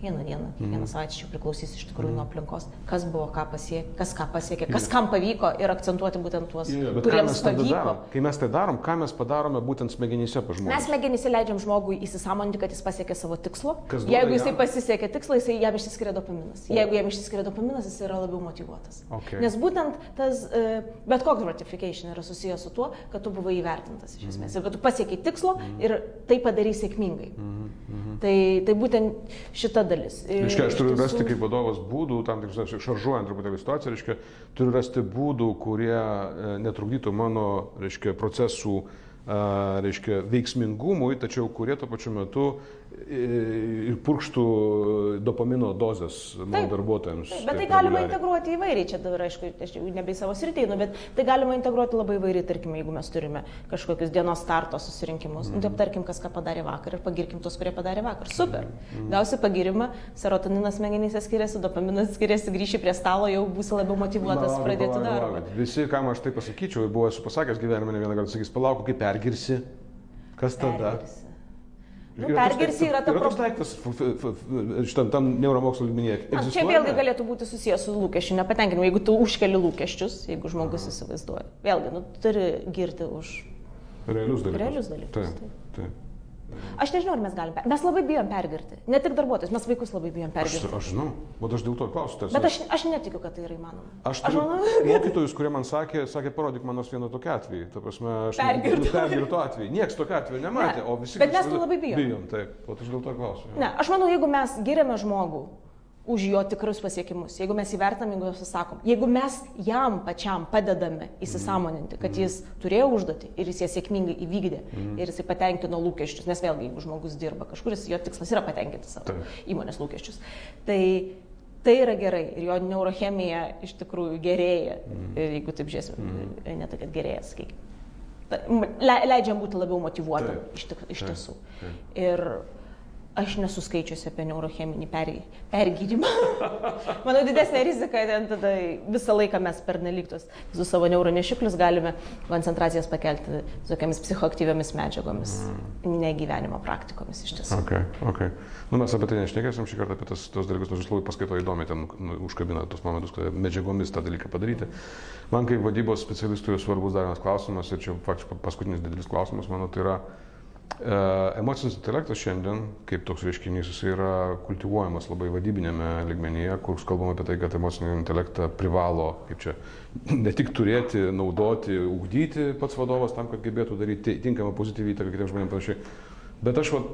B: kiekvieną dieną, kiekvieną mm. savaitę čia priklausys iš tikrųjų mm. nuo aplinkos, kas buvo, ką pasiekė, kas ką pasiekė, kas kam pavyko ir akcentuoti būtent tuos,
A: yeah,
B: kuriems pavyko.
A: Darom? Kai mes tai darom, ką mes padarome būtent smegenyse pa žmogui?
B: Mes smegenyse leidžiam žmogui įsisamoninti, kad jis pasiekė savo tikslo. Jeigu jisai pasiekė tikslą, jisai jam išsiskiria dopaminas. O. Jeigu jam išsiskiria dopaminas, jis yra labiau motivuotas.
A: Okay.
B: Nes būtent tas, e, bet koks gratification yra susijęs su tuo, kad tu buvai įvertintas iš esmės. Mm. Ir kad tu pasiekiai tikslo mm. ir tai padarai sėkmingai. Mm. Mm. Tai, tai būtent šita dalis.
A: Reiškia, aš turiu rasti kaip vadovas būdų, tam tikrus, šaržuojant truputėlį situaciją, reiškia, turiu rasti būdų, kurie e, netrukdytų mano, reiškia, procesų, reiškia, veiksmingumui, tačiau kurie tuo pačiu metu ir purkštų dopamino dozes mano darbuotojams.
B: Taip, bet tai galima integruoti įvairiai, čia dabar, aišku, aš jau nebe į savo sritį, nu, bet tai galima integruoti labai įvairiai, tarkim, jeigu mes turime kažkokius dienos starto susirinkimus, mm. nu, taip tarkim, kas ką padarė vakar ir pagirkim tos, kurie padarė vakar. Super. Mm. Gausi pagirimą, serotoninas smegenyse skiriasi, dopaminas skiriasi, grįši prie stalo, jau būsi labiau motivuotas
A: na,
B: pradėti darbą.
A: Visi, kam aš tai pasakyčiau, buvo esu pasakęs gyvenime ne vieną kartą, sakys, palauk, kaip pergirsi, kas tada? Pergirsi.
B: Nu, pergirsi yra ta
A: problema. daiktas šitam tam neuromokslo lygmenyje.
B: Čia vėlgi galėtų būti susijęs su lūkesčiu nepatenkinimu. Jeigu tu užkeli lūkesčius, jeigu žmogus įsivaizduoja. Vėlgi, nu, turi girti už
A: realius dalykus.
B: Realius dalykus.
A: Taip, taip.
B: Aš nežinau, ar mes galime. Mes labai bijom pergirti. Ne tik darbuotojus, mes vaikus labai bijom pergirti.
A: Aš, aš žinau, bet aš dėl to klausiu.
B: Bet aš, aš netikiu, kad tai yra įmanoma.
A: Aš, aš manau, mokytojus, kurie man sakė, sakė, parodyk man nors vieną tokį atvejį. Ta prasme, aš
B: pergirtų,
A: pergirtų atvejį. Niekas tokio atveju nematė,
B: ne,
A: o visi.
B: Bet mes to labai bijom.
A: Bijom, taip. O aš dėl to klausiu.
B: Ne, aš manau, jeigu mes giriame žmogų už jo tikrus pasiekimus, jeigu mes įvertinam, jeigu mes sakom, jeigu mes jam pačiam padedame įsisamoninti, kad jis turėjo užduotį ir jis ją sėkmingai įvykdė mm. ir jisai patenkino lūkesčius, nes vėlgi, jeigu žmogus dirba kažkur, jo tikslas yra patenkinti savo įmonės lūkesčius, tai tai yra gerai ir jo neurochemija iš tikrųjų gerėja, mm. jeigu taip žiūrėsim, mm. ne tai, kad gerėja, sakykime. Leidžiam būti labiau motivuotam iš, iš tiesų. Taip. Ir Aš nesu skaičiusi apie neurocheminį per, pergydymą. (laughs) Manau, didesnė rizika, ten tada visą laiką mes per neliktus su savo neuronešiklius galime koncentracijas pakelti tokiamis psichoaktyviamis medžiagomis, mm. ne gyvenimo praktikomis iš tiesų.
A: Okay, okay. Nu, mes apie tai nešnekėsim šį kartą apie tas, tos dalykus, nors aš labai paskaito įdomiai ten nu, užkabina tos momentus, kad medžiagomis tą dalyką padaryti. Man kaip vadybos specialistui svarbus dar vienas klausimas ir čia faktiškai paskutinis didelis klausimas, manau, tai yra emocinis intelektas šiandien, kaip toks reiškinys, jis yra kultivuojamas labai vadybinėme ligmenyje, kur kalbama apie tai, kad emocinį intelektą privalo, kaip čia, (clears throat) ne tik turėti, naudoti, ugdyti pats vadovas tam, kad gebėtų daryti tinkamą pozityvį įtaką kitiems žmonėms panašiai. Bet aš vat,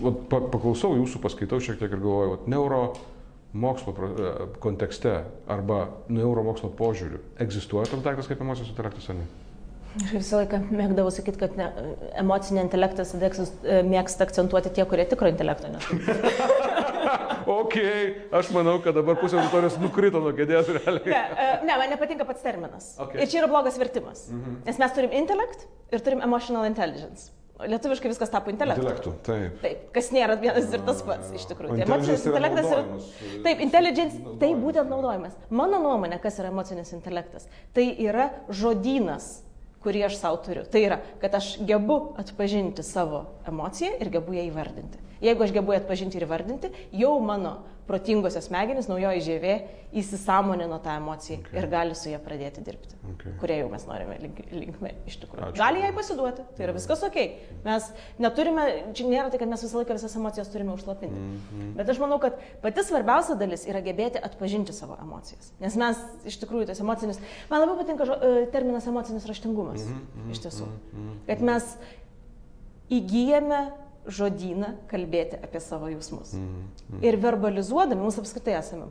A: vat, paklausau jūsų, paskaitau šiek tiek ir galvoju, vat, neuro mokslo e, kontekste arba neuromokslo požiūriu egzistuoja toks daiktas kaip emocinis intelektas ar ne?
B: Aš visą laiką mėgdavau sakyti, kad ne, emocinį intelektą e, mėgsta akcentuoti tie, kurie tikro intelekto neturi. (laughs)
A: ok, aš manau, kad dabar pusė auditorijos nukrito nuo kėdės (laughs) realiai.
B: Ne, e, ne, man nepatinka pats terminas. Okay. Ir čia yra blogas vertimas. Mm -hmm. Nes mes turim intellect ir turim emotional intelligence. Lietuviškai viskas tapo intelektu.
A: Intelektu, taip.
B: Taip, kas nėra vienas ir tas pats iš tikrųjų. Tai emocinis intelektas yra. yra taip, intelligence, tai būtent naudojimas. Mano nuomonė, kas yra emocinis intelektas, tai yra žodynas kurį aš savo turiu. Tai yra, kad aš gebu atpažinti savo emociją ir gebu ją įvardinti. Jeigu aš gebu atpažinti ir įvardinti, jau mano protingosios smegenys, naujoji žievė įsisamonino tą emociją okay. ir gali su ją pradėti dirbti. Okay. Kurie jau mes norime link, linkme iš tikrųjų. Ačiū. Gali jai pasiduoti, tai yra viskas ok. Mes neturime, čia nėra tai, kad mes visą laiką visas emocijas turime užslapinti. Mm -hmm. Bet aš manau, kad pati svarbiausia dalis yra gebėti atpažinti savo emocijas. Nes mes iš tikrųjų tas emocinis, man labai patinka žo, e, terminas emocinis raštingumas. Mm -hmm. Iš tiesų. Mm -hmm. Kad mes įgyjame žodyną kalbėti apie savo jausmus. Mm -hmm. Ir verbalizuodami, mums apskritai esame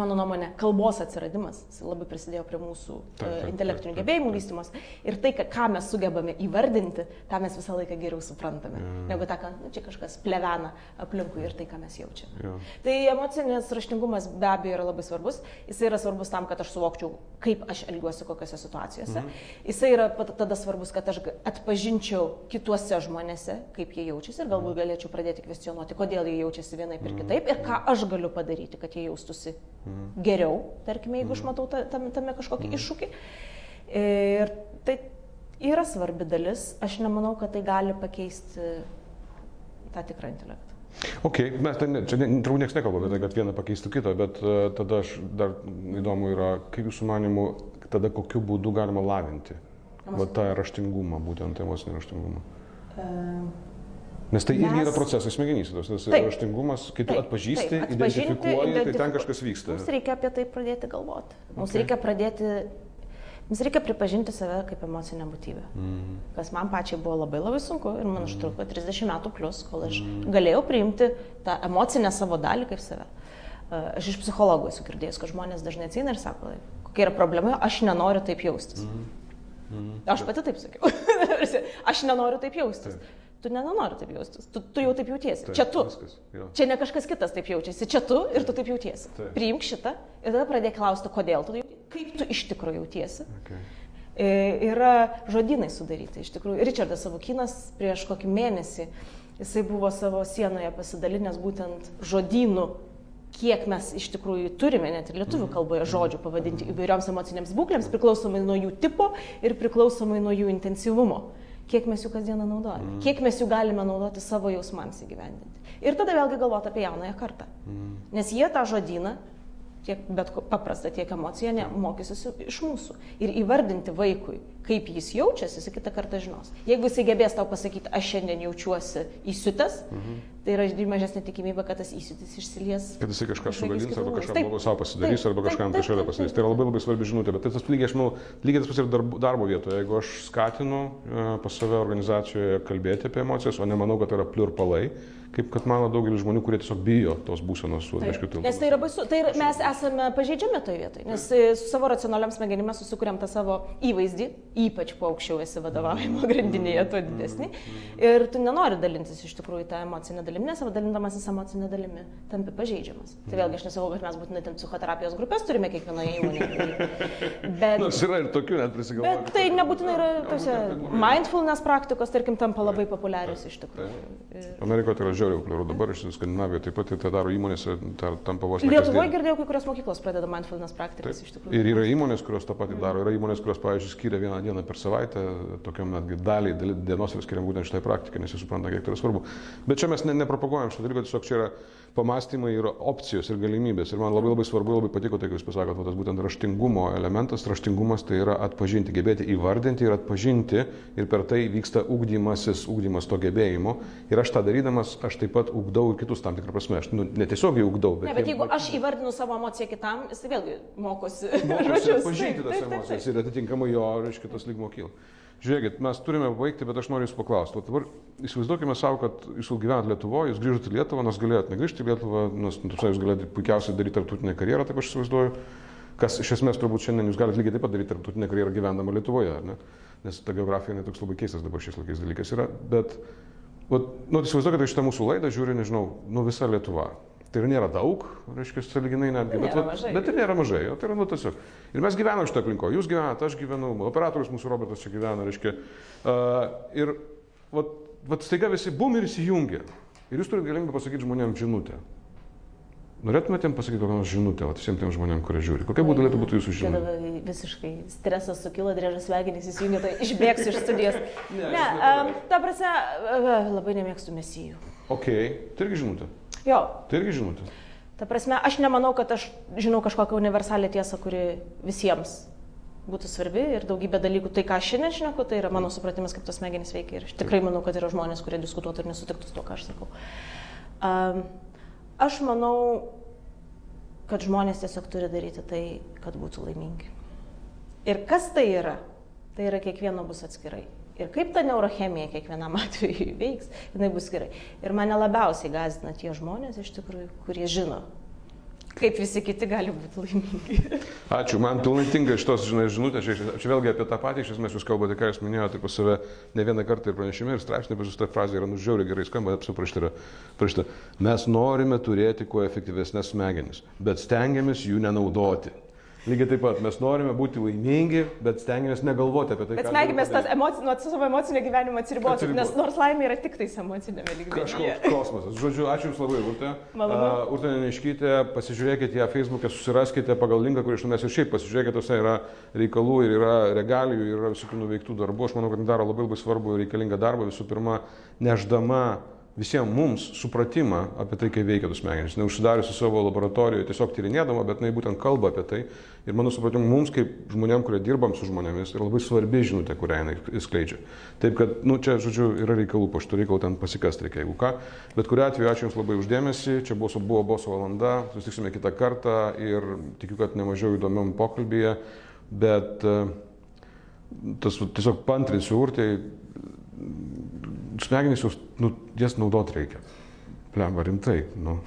B: mano nuomonė, kalbos atsiradimas labai prisidėjo prie mūsų taip, e, intelektinių gebėjimų vystimos. Ir tai, ką mes sugebame įvardinti, tą mes visą laiką geriau suprantame, ja. negu tą, kad nu, čia kažkas plevena aplinkui ir tai, ką mes jaučiame. Ja. Tai emocinės raštingumas be abejo yra labai svarbus. Jis yra svarbus tam, kad aš suvokčiau, kaip aš elgiuosi kokiose situacijose. Mhm. Jis yra tada svarbus, kad aš atpažinčiau kituose žmonėse, kaip jie jaučiasi ir galbūt galėčiau pradėti kvestionuoti, kodėl jie jaučiasi vienaip ir mhm. kitaip ir ką aš galiu padaryti, kad jie jaustųsi geriau, tarkime, jeigu aš mhm. matau tame, tame kažkokį mhm. iššūkį. Ir tai yra svarbi dalis, aš nemanau, kad tai gali pakeisti tą tikrą intelektą.
A: Ok, mes ten, čia turbūt niekas nekalba apie tai, kad viena pakeistų kitą, bet uh, tada aš dar įdomu yra, kaip jūsų manimų, tada kokiu būdu galima lavinti va, tą raštingumą, būtent emocinį raštingumą. Uh Nes tai mes... irgi yra procesas smegenyse, tas raštingumas, kai tu atpažįsti, taip, identifikuoji, identifikuoji, tai ten kažkas vyksta.
B: Mums reikia apie tai pradėti galvoti. Mums okay. reikia pradėti, mums reikia pripažinti save kaip emocinę būtybę. Mm. Kas man pačiai buvo labai labai sunku ir man užtruko 30 metų plus, kol aš mm. galėjau priimti tą emocinę savo dalį kaip save. Aš iš psichologų esu girdėjęs, kad žmonės dažnai atsina ir sako, kokia yra problema, aš nenoriu taip jaustis. Mm. Mm. Aš pati taip sakiau. (laughs) aš nenoriu taip jaustis. Taip tu nenori taip jaustis, tu, tu jau taip jautiesi. Taip, čia tu. Viskas, jo. čia ne kažkas kitas taip jaučiasi, čia tu ir tu taip jautiesi. Taip. Priimk šitą ir tada pradėk klausti, kodėl tu jautiesi, kaip tu iš tikrųjų jautiesi. Okay. E, yra žodynai sudaryti, iš tikrųjų. Richardas Savukinas prieš kokį mėnesį, jisai buvo savo sienoje pasidalinęs būtent žodynų kiek mes iš tikrųjų turime net ir lietuvių mhm. kalboje žodžių pavadinti įvairioms emocinėms būklėms, priklausomai nuo jų tipo ir priklausomai nuo jų intensyvumo kiek mes jų kasdieną naudojame, mm. kiek mes jų galime naudoti savo jausmams įgyvendinti. Ir tada vėlgi galvoti apie jaunąją kartą. Mm. Nes jie tą žodyną tiek bet paprasta, tiek emocija ne, mokysis iš mūsų. Ir įvardinti vaikui, kaip jis jaučiasi, jis kitą kartą žinos. Jeigu jis gebės tau pasakyti, aš šiandien jaučiuosi įsiutęs, mhm. tai yra mažesnė tikimybė, kad tas įsiutis išsilies.
A: Kad jisai kažką sugadins, arba kažką blogo savo pasidarys, taip, arba kažkam kažkada pasidarys. Tai yra labai labai svarbi žinutė, bet tai tas lygiai, aš manau, lygiai tas pats ir darbo, darbo vietoje. Jeigu aš skatinu uh, pas save organizacijoje kalbėti apie emocijas, o nemanau, kad tai yra pliurpalai, kaip kad mano daugelis žmonių, kurie tiesiog bijo tos būsenos su reiškiu tiltu.
B: Nes tai yra baisu, tai yra, mes esame pažeidžiami toje vietoje, nes e, su savo racionaliam smegenimis mes susikūrėm tą savo įvaizdį, ypač kuo aukščiau esi vadovaujimo grandinėje, tuo didesnį. Ir tu nenori dalintis iš tikrųjų tą emocinę dalimi, nes dalindamasis emocinę dalimi tampi pažeidžiamas. Tai vėlgi aš nesakau, kad mes būtinai ten psichoterapijos grupės turime kiekvienoje įmonėje. (laughs)
A: Bet, Nors yra ir tokių net prisigalvojimų.
B: Bet tai nebūtinai yra tose mindfulness praktikos, tarkim, tampa labai populiarius iš tikrųjų.
A: Amerikoje tai yra žiauriai populiaru dabar, iš Skandinavijoje taip pat tai daro įmonėse, tai tampa vos.
B: Lietuvoje girdėjau, kai kurios mokyklos pradeda mindfulness praktikas taip. iš tikrųjų.
A: Ir yra įmonės, kurios tą patį daro, yra įmonės, kurios, pavyzdžiui, skiria vieną dieną per savaitę, tokiam netgi daliai dienos ir skiriam būtent šitai praktikai, nes jis supranta, kiek tai yra svarbu. Bet čia mes ne, nepropaguojam šitą dalyką, tiesiog čia yra pamastymai yra opcijos ir galimybės. Ir man labai labai svarbu, labai patiko tai, ką jūs pasakot, tas būtent raštingumo elementas. Raštingumas tai yra atpažinti, gebėti įvardinti ir atpažinti ir per tai vyksta ugdymasis, ugdymas to gebėjimo. Ir aš tą darydamas, aš taip pat ugdau ir kitus tam tikrą prasme. Aš nu, netiesiogiai ugdau.
B: Bet, ne, bet jeigu aš įvardinu savo emociją kitam, jis vėlgi mokosi.
A: Mokosi (laughs) atpažinti tas emocijas ir atitinkamai jo, reiškia, tas lygmo kyla. Žiūrėkit, mes turime baigti, bet aš noriu Jūsų paklausti. O dabar įsivaizduokime savo, kad Jūs gyvenat Lietuvoje, Jūs grįžote į Lietuvą, nors galėjot negrįžti į Lietuvą, nors nu, Jūs galėjote puikiausiai daryti tarptautinę karjerą, taip aš įsivaizduoju. Kas iš esmės turbūt šiandien Jūs galite lygiai taip pat daryti tarptautinę karjerą gyvendama Lietuvoje, ne? nes ta geografija netoks labai keistas dabar šiais laikais dalykas yra. Bet, vat, nu, įsivaizduokite, šitą mūsų laidą žiūri, nežinau, nu visa Lietuva. Tai ir nėra daug, reiškia, saliginai netgi, bet, vat, bet ir nėra mažai, o tai yra nu tiesiog. Ir mes gyvename šitą aplinkoje, jūs gyvenate, aš gyvenu, operatorius mūsų Robertas čia gyvena, reiškia. Uh, ir vat, vat staiga visi bum ir įsijungia. Ir jūs turite galimybę pasakyti žmonėms žinutę. Norėtumėte jiems pasakyti kokią nors žinutę visiems tiems žmonėms, kurie žiūri? Kokia būtų galėtų būti jūsų žinutė?
B: Visiškai stresas sukilo, drėžas smegenys įsijungia, tai išbėgsiu iš studijos. (laughs) ne, ne um, ta prasme, labai nemėgstu mesijų.
A: Ok, tai irgi žinutė.
B: Jo.
A: Tai irgi žinutė.
B: Ta prasme, aš nemanau, kad aš žinau kažkokią universalę tiesą, kuri visiems būtų svarbi ir daugybė dalykų. Tai, ką aš šiandien šneku, tai yra mano supratimas, kaip tos smegenys veikia. Ir aš tikrai manau, kad yra žmonės, kurie diskutuotų ir nesutiktų su to, ką aš sakau. Um, aš manau, kad žmonės tiesiog turi daryti tai, kad būtų laimingi. Ir kas tai yra? Tai yra kiekvieno bus atskirai. Ir kaip ta neurochemija kiekvienam (laughs) atveju veiks, jinai bus gerai. Ir mane labiausiai gazdina tie žmonės, iš tikrųjų, kurie žino, kaip visi kiti gali būti laimingi. (laughs)
A: Ačiū, man pilnai tinka šitos žinai, žinutės, čia, čia vėlgi apie tą patį, iš esmės jūs kalbate, ką jūs minėjote pas save ne vieną kartą ir pranešime, ir straipsnė, bet šitą frazę yra nužiauriai gerai skamba, apsiprašta, prašta. Mes norime turėti kuo efektyvesnės smegenis, bet stengiamės jų nenaudoti. Lygiai taip pat mes norime būti laimingi, bet stengiamės negalvoti apie tai.
B: Bet stengiamės emoci... nuo savo emocinio gyvenimo atsiriboti, nes nors laimė yra tik tais emocinėme lygmenyje.
A: Kažkoks kosmosas. Žodžiu, ačiū Jums labai, Urte. Uh, Urte Neiškytė, pasižiūrėkite ją Facebook'e, susiraskite pagal linką, kurį ištumės ir šiaip pasižiūrėkite, tose yra reikalų ir yra regalijų, ir yra visokių nuveiktų darbų. Aš manau, kad daro labai labai svarbu ir reikalingą darbą, visų pirma, neždama visiems mums supratimą apie tai, kaip veikia tos smegenys. Neužsidariusi savo laboratorijoje, tiesiog tyrinėdama, bet jinai būtent kalba apie tai. Ir mano supratimu, mums kaip žmonėm, kurie dirbam su žmonėmis, yra labai svarbi žinutė, kurią jinai skleidžia. Taip kad, nu, čia, žodžiu, yra reikalų, po šito reikalo ten pasikast reikia, jeigu ką. Bet kuriu atveju ačiū Jums labai uždėmesi. Čia buvo, buvo boso valanda. Susitiksime kitą kartą ir tikiu, kad nemažiau įdomiam pokalbėje. Bet tas tiesiog pantrinsiu urtai smegenys, jūs, nu, jas naudot reikia. Lemba rimtai. Nu.